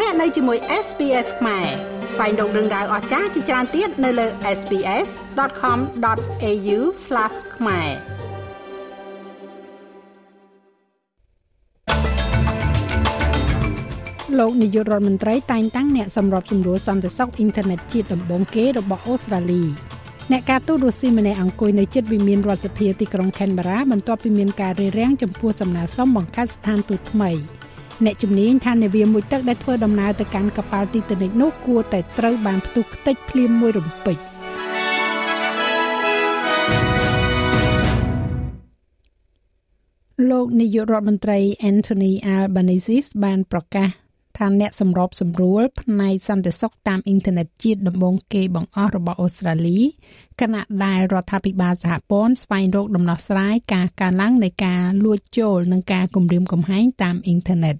លោកអ្នកនៅជាមួយ SPS ខ្មែរស្វែងរកដឹងដៅអស្ចារ្យជាច្រើនទៀតនៅលើ SPS.com.au/ ខ្មែរលោកនាយករដ្ឋមន្ត្រីតែងតាំងអ្នកសម្របសម្រួលសន្តិសុខអ៊ីនធឺណិតជាតិដំបូងគេរបស់អូស្ត្រាលីអ្នកការទូតរុស្ស៊ីម្នាក់អង្គុយនៅជិតវិមានរដ្ឋសភាទីក្រុង Canberra បន្ទាប់ពីមានការរារាំងចំពោះសំណើសុំបង្កើតស្ថានទូតថ្មី អ្នកជំនាញថានាវាមួយទឹកដែលធ្វើដំណើរទៅកាន់កប៉ាល់ទីតានិកនោះគួរតែត្រូវបានផ្ទុះខ្ទេចភ្លាមមួយរំពេចលោកនាយករដ្ឋមន្ត្រី Anthony Albanese បានប្រកាសថាអ្នកសម្របសម្រួលផ្នែកសន្តិសុខតាមអ៊ីនធឺណិតជាតិដំបូងគេបង្អស់របស់អូស្ត្រាលីគណៈដែលរដ្ឋាភិបាលសហព័ន្ធស្វែងរកដំណោះស្រាយការកើនឡើងនៃការលួចចូលនិងការគំរាមកំហែងតាមអ៊ីនធឺណិត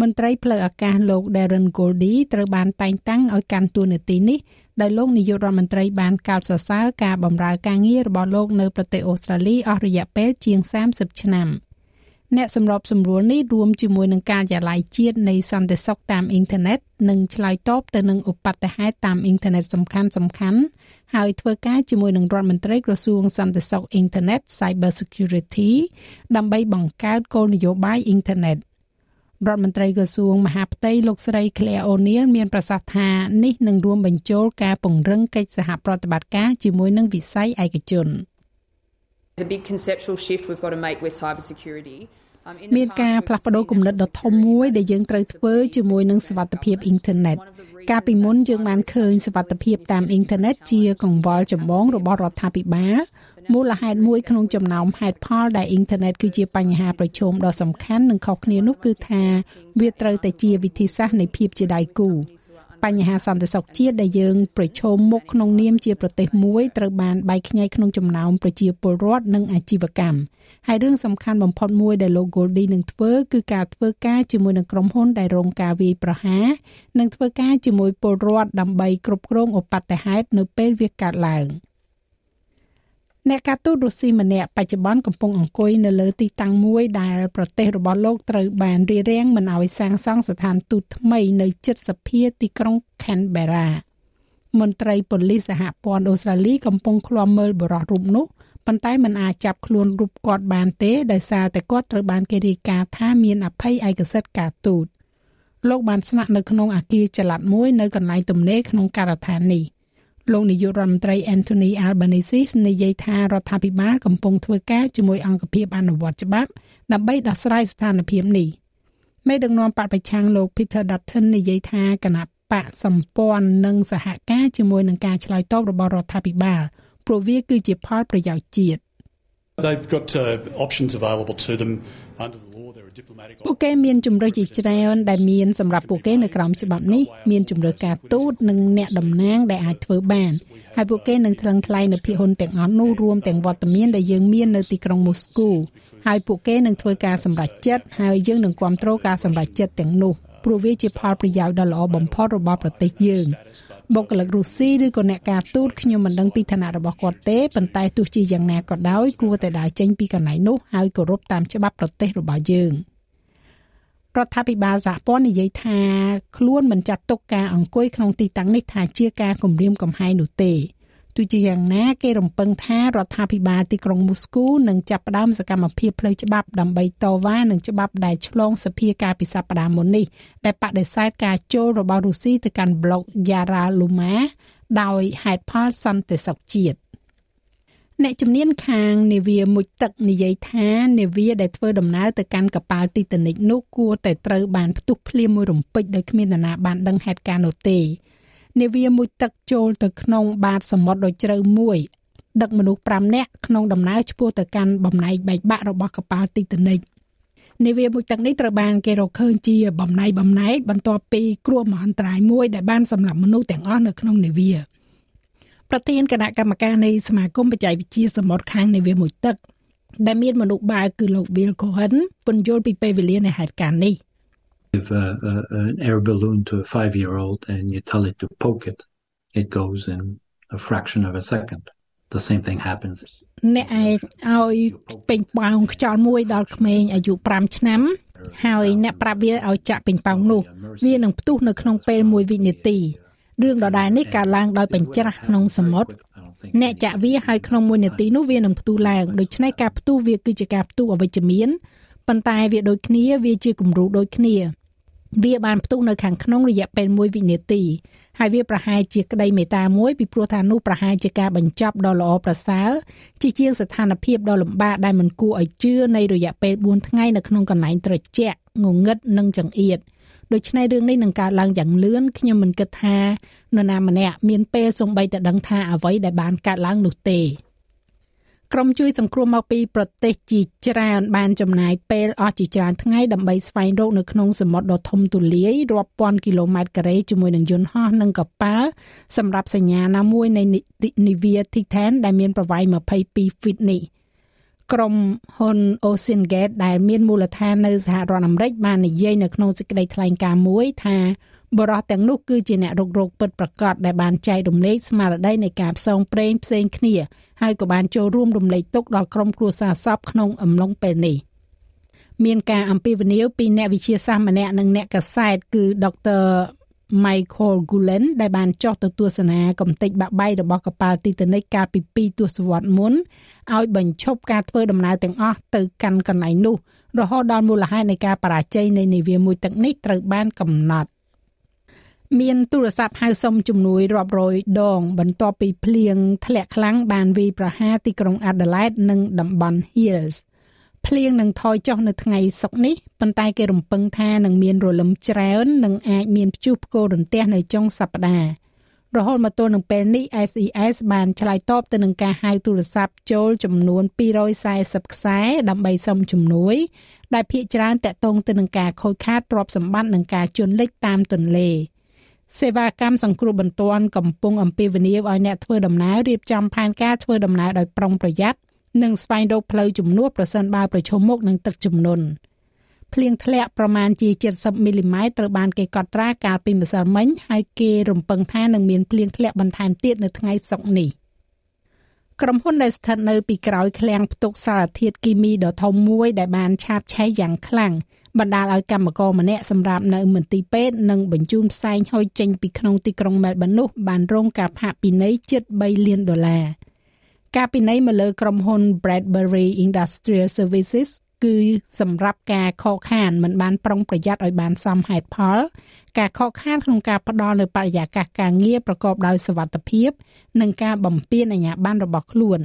មន្ត្រីផ្លូវអាកាសលោក Darren Goldie ត្រូវបានតែងតាំងឲ្យកាន់តួនាទីនេះដោយលោកនាយករដ្ឋមន្ត្រីបានកោតសរសើរការបម្រើការងាររបស់លោកនៅប្រទេសអូស្ត្រាលីអស់រយៈពេលជាង30ឆ្នាំ។អ្នកសម្របសម្រួលនេះរួមជាមួយនឹងការចាឡាយជាតិនៃសន្តិសុខតាមអ៊ីនធឺណិតនិងឆ្លើយតបទៅនឹងឧបទ្ទហេតុតាមអ៊ីនធឺណិតសំខាន់សំខាន់ហើយធ្វើការជាមួយនឹងរដ្ឋមន្ត្រីក្រសួងសន្តិសុខអ៊ីនធឺណិត Cyber Security ដើម្បីបង្កើតគោលនយោបាយអ៊ីនធឺណិត រដ្ឋមន្ត្រីក្រសួងមហាផ្ទៃលោកស្រី Claire O'Neil មានប្រសាសន៍ថានេះនឹងរួមបញ្ចូលការពង្រឹងកិច្ចសហប្រតិបត្តិការជាមួយនឹងវិស័យឯកជន There's a big conceptual shift we've got to make with cybersecurity មានការផ្លាស់ប្ដូរគំនិតដ៏ធំមួយដែលយើងត្រូវធ្វើជាមួយនឹងសុវត្ថិភាពអ៊ីនធឺណិតកាលពីមុនយើងបានឃើញសុវត្ថិភាពតាមអ៊ីនធឺណិតជាកង្វល់ចម្បងរបស់រដ្ឋាភិបាល មូលហេតុមួយក្នុងចំណោមហេតុផលដែលអ៊ីនធឺណិតគឺជាបញ្ហាប្រឈមដ៏សំខាន់និងខុសគ្នានោះគឺថាវាត្រូវតែជាវិធីសាស្ត្រនៃភាពជាដៃគូបញ្ហាសន្តិសុខជាតិដែលយើងប្រឈមមុខក្នុងនាមជាប្រទេសមួយត្រូវបានបែកខ្ញែកក្នុងចំណោមប្រជាពលរដ្ឋនិងអាជីវកម្មហើយរឿងសំខាន់បំផុតមួយដែលលោក Goldie នឹងធ្វើគឺការធ្វើការជាមួយនឹងក្រុមហ៊ុនដែលរងការវាយប្រហារនិងធ្វើការជាមួយពលរដ្ឋដើម្បីគ្រប់គ្រងឧបទ្ទហេតុនៅពេលវាកើតឡើង។ អ្នកការទូតរុស្ស៊ីម្នាក់បច្ចុប្បន្នកំពុងអង្គុយនៅលើទីតាំងមួយដែលប្រទេសរបស់លោកត្រូវបានរារាំងមិនឲ្យសាងសង់ស្ថានទូតថ្មីនៅជិតសភាទីក្រុង Canberra មន្ត្រីប៉ូលីសសហព័ន្ធអូស្ត្រាលីកំពុងឃ្លាំមើលបរិះរូបនោះប៉ុន្តែមិនអាចចាប់ខ្លួនរូបគាត់បានទេដោយសារតែគាត់ត្រូវបានគេរាយការណ៍ថាមានអភ័យឯកសិទ្ធិការទូតលោកបានស្នាក់នៅក្នុងអគារចល័តមួយនៅកន្លែងទំនេរក្នុងការដ្ឋាននេះ។ លោកនាយករដ្ឋមន្ត្រី Anthony Albanese និយាយថារដ្ឋាភិបាលកំពុងធ្វើការជាមួយអង្គភាពអនុវត្តច្បាប់ដើម្បីដោះស្រាយស្ថានភាពនេះមេដឹកនាំបកប្រឆាំងលោក Peter Dutton និយាយថាគណៈបកសម្ព័ន្ធនឹងសហការជាមួយនឹងការឆ្លើយតបរបស់រដ្ឋាភិបាលព្រោះវាគឺជាផលប្រយោជន៍ជាតិ They've got uh, options available to them under the ពួកគេមានជំរើសជាច្រើនដែលមានសម្រាប់ពួកគេនៅក្រោមច្បាប់នេះមានជំរើសការទូតនិងអ្នកតំណាងដែលអាចធ្វើបានហើយពួកគេនឹងថ្លឹងថ្លែងនៅភាគហ៊ុនទាំងអស់នោះរួមទាំងវត្តមានដែលយើងមាននៅទីក្រុងមូស្គូហើយពួកគេនឹងធ្វើការសម្រេចចិត្តហើយយើងនឹងគ្រប់គ្រងការសម្រេចចិត្តទាំងនោះព្រោះវាជាផលប្រយោជន៍ដ៏ល្អបំផុតរបស់ប្រទេសយើង បុគ្គលិករុស្ស៊ីឬក៏អ្នកការទូតខ្ញុំមិនដឹងពីឋានៈរបស់គាត់ទេប៉ុន្តែទោះជាយ៉ាងណាក៏ដោយគួរតែដើរចេញពីកន្លែងនោះហើយគោរពតាមច្បាប់ប្រទេសរបស់យើងរដ្ឋាភិបាលសហព័ន្ធនិយាយថាខ្លួនមិនចាត់ទុកការអង្គុយក្នុងទីតាំងនេះថាជាការគំរាមកំហែងនោះទេ ទោះជាយ៉ាងណាគេរំពឹងថារដ្ឋាភិបាលទីក្រុងមូស្គូនឹងចាប់ផ្ដើមសកម្មភាពផ្លូវច្បាប់ដើម្បីតវ៉ានឹងច្បាប់ដែលឆ្លងសភាការពីសប្តាហ៍មុននេះដែលបដិសេធការចូលរបស់រុស្ស៊ីទៅកាន់ប្លុក Yara Luma ដោយហេតុផលសន្តិសុខជាតិអ្នកជំនាញខាងនាវាមុជទឹកនិយាយថានាវាដែលធ្វើដំណើរទៅកាន់កប៉ាល់ទីតានិកនោះគួរតែត្រូវបានផ្ទុះភ្លាមមួយរំពេចដោយគ្មាននរណាបានដឹងហេតុការណ៍នោះទេ នាវាមួយទឹកចូលទៅក្នុងបាតសមុទ្រដ៏ជ្រៅមួយដឹកមនុស្ស5នាក់ក្នុងដំណើរឆ្ពោះទៅកាន់បំណែកបែកបាក់របស់កប៉ាល់ទីតានិកនាវាមួយទឹកនេះត្រូវបានគេរកឃើញជាបំណែកបំណែកបន្ទាប់ពីគ្រោះមហន្តរាយមួយដែលបានសម្លាប់មនុស្សទាំងអស់នៅក្នុងនាវាប្រធានគណៈកម្មការនៃសមាគមបច្ចេកវិទ្យាសមុទ្រខាងនាវាមួយទឹកដែលមានមនុស្សបាវគឺលោក Will Cohen ពន្យល់ពីពេលវេលានៃហេតុការណ៍នេះ If a, a, an air balloon to a five year old and you tell it to poke it, it goes in a fraction of a second. The same thing happens. អ្នកឯងឲ្យពេញប៉ោងខ្យល់មួយដល់ក្មេងអាយុ5ឆ្នាំ ហើយអ្នកប្រាប់វាឲ្យចាក់ពេញប៉ោងនោះវានឹងផ្ទុះនៅក្នុងពេល1វិនាទីរឿងដដែលនេះកើតឡើងដោយបញ្ច្រាស់ក្នុងសមុទ្រអ្នកចាក់វាហើយក្នុង1នាទីនោះវានឹងផ្ទុះឡើងដូច្នេះការផ្ទុះវាគឺជាការផ្ទុះអវិជ្ជមានប៉ុន្តែវាដូចគ្នាវាជាគំរូដូចគ្នា វាបានផ្ទុះនៅខាងក្នុងរយៈពេល1វិនាទីហើយវាប្រហែលជាក្តីមេត្តាមួយពីព្រោះថានោះប្រហែលជាការបញ្ចប់ដ៏ល្អប្រសើរជាជាងស្ថានភាពដ៏លំបាកដែលមិនគួរឲ្យជឿនៃរយៈពេល4ថ្ងៃនៅក្នុងកន្លែងត្រជាក់ងងឹតនិងចង្អៀតដូច្នេះរឿងនេះនឹងកើតឡើងយ៉ាងលឿនខ្ញុំមិនគិតថានរណាម្នាក់មានពេលសំបីតែដឹងថាអ្វីដែលបានកើតឡើងនោះទេ ក្រុមជួយសង្គ្រោះមកពីប្រទេសជាច្រើនបានចំណាយពេលអស់ជាច្រើនថ្ងៃដើម្បីស្វែងរកនៅក្នុងសមុទ្រដ៏ធំទូលាយរាប់ពាន់គីឡូម៉ែត្រការ៉េជាមួយនឹងយន្តហោះនិងកប៉ាល់សម្រាប់សញ្ញាណាមួយនៃ Nivea Titan ដែលមានប្រវែង22 feet នេះក្រុមហ៊ុន Ocean Gate ដែលមានមូលដ្ឋាននៅសហរដ្ឋអាមេរិកបាននិយាយនៅក្នុងសេចក្តីថ្លែងការណ៍មួយថា បរិះទាំងនោះគឺជាអ្នករករោគពិតប្រាកដដែលបានចែករំលែកស្មារតីនៃការផ្សងព្រេងផ្សេងគ្នាហើយក៏បានចូលរួមរំលែកទុកដល់ក្រុមគ្រួសារសពក្នុងអំឡុងពេលនេះមានការអំពាវនាវពីអ្នកវិទ្យាសាស្ត្រម្នាក់និងអ្នកកសែតគឺដុកទ័រ Michael Gulen ដែលបានចុះទៅទស្សនាកំទេចបាក់បែករបស់កប៉ាល់ Titanic កាលពី2ទសវត្សរ៍មុនឲ្យបញ្ឈប់ការធ្វើដំណើរទាំងអស់ទៅកាន់កន្លែងនោះរហូតដល់មូលហេតុនៃការបរាជ័យនៃនាវាមួយទឹកនេះត្រូវបានកំណត់ មានទូរស័ព្ទហៅសុំជំនួយរាប់រយដង បន្ទាប់ពីភ្លៀងធ្លាក់ខ្លាំងបានវាយប្រហារទីក្រុង Adelaide និងតំបន់ Hills ភ្លៀងនឹងថយចុះនៅថ្ងៃសុក្រនេះប៉ុន្តែគេរំពឹងថានឹងមានរលឹមច្រើននិងអាចមានព្យុះផ្គររន្ទះនៅចុងសប្តាហ៍រហូតមកទល់នឹងពេលនេះ SES បានឆ្លើយតបទៅនឹងការហៅទូរស័ព្ទចូលចំនួន240ខ្សែដើម្បីសុំជំនួយ ដែលភាគច្រើនតាក់ទងទៅនឹងការខូចខាតទ្រព្យសម្បត្តិនិងការជន់លិចតាមទន្លេ។ សេវាកម្មសង្គ្រោះបន្ទាន់កំពុងអំពាវនាវឲ្យអ្នកធ្វើដំណើររៀបចំផែនការធ្វើដំណើរដោយប្រុងប្រយ័ត្ននិងស្វែងរកផ្លូវជំនួសប្រសិនបើប្រឈមមុខនឹងទឹកជំនន់ភ្លៀងធ្លាក់ប្រមាណជា70មីលីម៉ែត្រត្រូវបានគេកត់ត្រាកាលពីម្សិលមិញហើយគេរំពឹងថានឹងមានភ្លៀងធ្លាក់បន្ថែមទៀតនៅថ្ងៃសុក្រនេះក្រុមហ៊ុនដែលស្ថិតនៅពីក្រោយឃ្លាំងផ្ទុកសារធាតុគីមីដ៏ធំមួយដែលបានឆាបឆេះយ៉ាងខ្លាំង បណ្ដាលឲ្យកម្មករម្នាក់សម្រាប់នៅមន្ទីរពេទ្យនិងបញ្ជូនផ្សែងហុយចេញពីក្នុងទីក្រុងមែលប៊ននោះបានរងការផាកពិន័យជិត3លានដុល្លារការពិន័យមកលើក្រុមហ៊ុន Bradbury Industrial Services គឺសម្រាប់ការខកខានមិនបានប្រុងប្រយ័ត្នឲ្យបានសមហេតុផល ការខកខានក្នុងការផ្ដល់នូវបរិយាកាសការងារប្រកបដោយសុវត្ថិភាព និងការបំពេញអាជ្ញាប័ណ្ណរបស់ខ្លួន។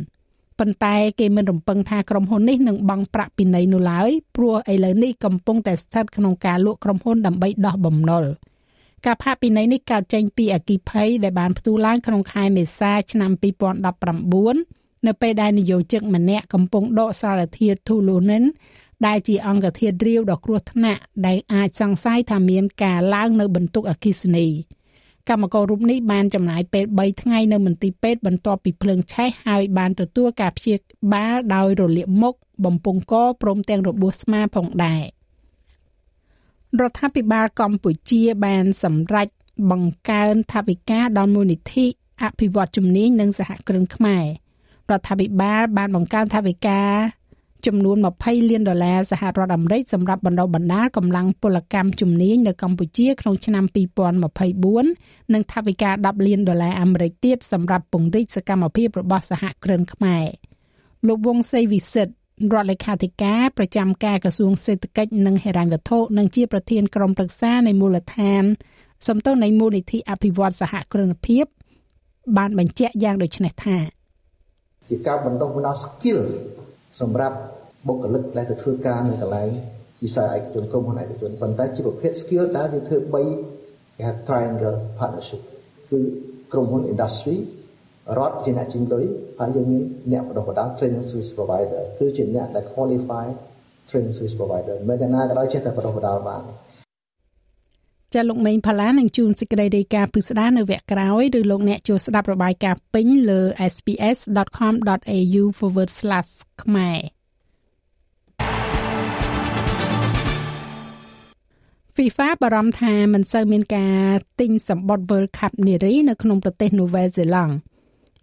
ប៉ុន្តែគេមិនរំពឹងថាក្រុមហ៊ុននេះនឹងបង់ប្រាក់ពិន័យនោះឡើយព្រោះឥឡូវនេះកំពុងតែស្ថិតក្នុងការលក់ក្រុមហ៊ុនដើម្បីដោះបំណុលការផាកពិន័យនេះកើតចេញពីអគិភ័យដែលបានផ្ទុះឡើងក្នុងខែមេសាឆ្នាំ2019នៅពេលដែលនយោជិកម្នាក់កំពុងដកសារធាតុ Toluenen ដែលជាអង្គធាតុរាវដ៏គ្រោះថ្នាក់ដែលអាចសង្ស័យថាមានការឡើងនៅបន្ទុកអគ្គិសនី។ កម្មកររូបនេះបានចំណាយពេល3ថ្ងៃនៅមន្ទីរពេទ្យបន្ទាប់ពីភ្លើងឆេះហើយបានទទួលការព្យាបាលដោយរលាកមុខបំពង់កព្រមទាំងរបួសស្មាផងដែររដ្ឋាភិបាលកម្ពុជាបានសម្រេចបង្កើនថវិកាដល់មូលនិធិអភិវឌ្ឍជំនាញនិងសហគ្រិនខ្មែររដ្ឋាភិបាលបានបង្កើនថវិកា ចំនួន20លានដុល្លារសហរដ្ឋអាមេរិកសម្រាប់បណ្ដុះបណ្ដាលកម្លាំងពលកម្មជំនាញនៅកម្ពុជាក្នុងឆ្នាំ2024និងថវិកា10លានដុល្លារអាមេរិកទៀតសម្រាប់ពង្រីកសកម្មភាពរបស់សហគ្រិនខ្មែរលោកវងសេវិសិទ្ធរដ្ឋលេខាធិការប្រចាំការក្រសួងសេដ្ឋកិច្ចនិងហិរញ្ញវត្ថុនិងជាប្រធានក្រុមប្រឹក្សានៃមូលដ្ឋានសំទោសនៃមូលនិធិអភិវឌ្ឍសហគ្រិនភាព បានបញ្ជាក់យ៉ាងដូចនេះថាជាការបណ្ដុះបណ្ដាល skill សម្រាប់បុគ្គលិកដែលទៅធ្វើការនៅកន្លែងវិស័យឯកជនក្រុមហ៊ុនឯកជនប៉ុន្តែជាប្រភេទ skill តើយើងធ្វើ3គេហៅ triangle partnership គឺក្រុមហ៊ុន industry រដ្ឋជាអ្នកជំនួយហើយយើងមានអ្នកបណ្ដុះបណ្ដាល training service provider គឺជាអ្នកដែល qualify training service provider មិនតែណាក៏ដោយចេះតែបណ្ដុះបណ្ដាលបាន ចាលោកមេងផាឡានឹងជួនសេចក្តីរាយការណ៍ពិស្ដារនៅវគ្គក្រោយឬលោកអ្នកចូលស្ដាប់របាយការណ៍ពេញលើ sps.com.au/ ខ្មែរ FIFA បារម្ភថាមិនសូវមានការទិញសម្បត្តិ World Cup នារីនៅក្នុងប្រទេសនូវែលសេឡង់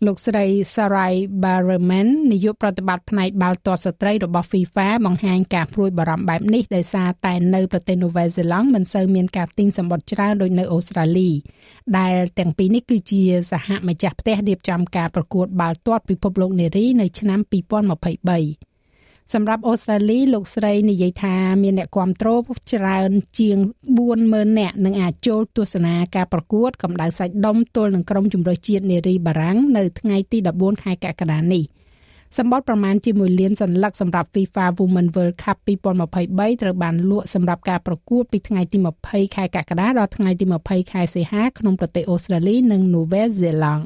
លោកស្រី Sarai Barreman នាយកប្រតិបត្តិផ្នែកបាល់ទាត់ស្ត្រីរបស់ FIFA បង្ហាញការព្រួយបារម្ភបែបនេះដោយសារតែនៅប្រទេសនូវែលសេឡង់មិនសូវមានការទិញសម្បត្តិច្រើនដូចនៅអូស្ត្រាលីដែលទាំងពីរនេះគឺជាសហម្ចាស់ផ្ទះរៀបចំការប្រកួតបាល់ទាត់ពិភពលោកនារីនៅឆ្នាំ2023 សម្រាប់អូស្ត្រាលីលោកស្រីនិយាយថាមានអ្នកគ្រប់គ្រងច្រើនជាង40000នាក់នឹងអាចចូលទស្សនាការប្រកួតកម្ដៅសាច់ដុំទល់នឹងក្រុមជម្រើសជាតិនារីបារាំងនៅថ្ងៃទី14ខែកក្កដានេះសម្បត្តិប្រមាណជាមួយលានសន្លឹកសម្រាប់ FIFA Women World Cup 2023ត្រូវបានលក់សម្រាប់ការប្រកួតពីថ្ងៃទី20ខែកក្កដាដល់ថ្ងៃទី20ខែសីហាក្នុងប្រទេសអូស្ត្រាលីនិងនូវែលសេឡង់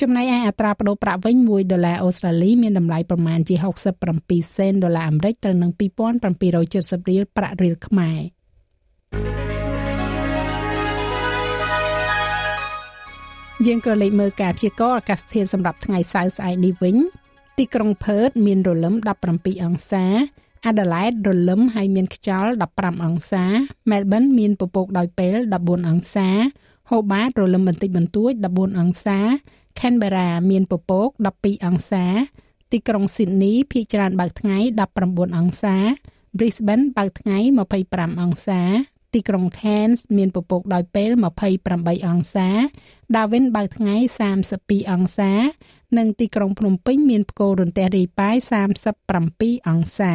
ចំណែកឯអត្រាប្តូរប្រាក់វិញ1ដុល្លារអូស្ត្រាលីមានតម្លៃប្រមាណជា67សេនដុល្លារអាមេរិកត្រូវនឹង2770រៀលប្រាក់រៀលខ្មែរយើងក៏លេខមើលការព្យាករណ៍អាកាសធាតុសម្រាប់ថ្ងៃសៅរ៍ស្អែកនេះវិញទីក្រុងផឺតមានរលឹម17អង្សាអាដាលេដរលឹមហើយមានខ្យល់15អង្សាមែលប៊នមានពពកដោយពេល14អង្សា ហូបាតរលឹមបន្តិចបន្តួច14អង្សា Canberra មានពពក12អង្សា ទីក្រុង Sydney ភាគច្រើនបើកថ្ងៃ19អង្សា Brisbane បើកថ្ងៃ25អង្សា ទីក្រុង Cairns មានពពកដោយពេល28អង្សា Darwin បើកថ្ងៃ32អង្សា និងទីក្រុងភ្នំពេញមានផ្គររន្ទះរាយប៉ាយ37អង្សា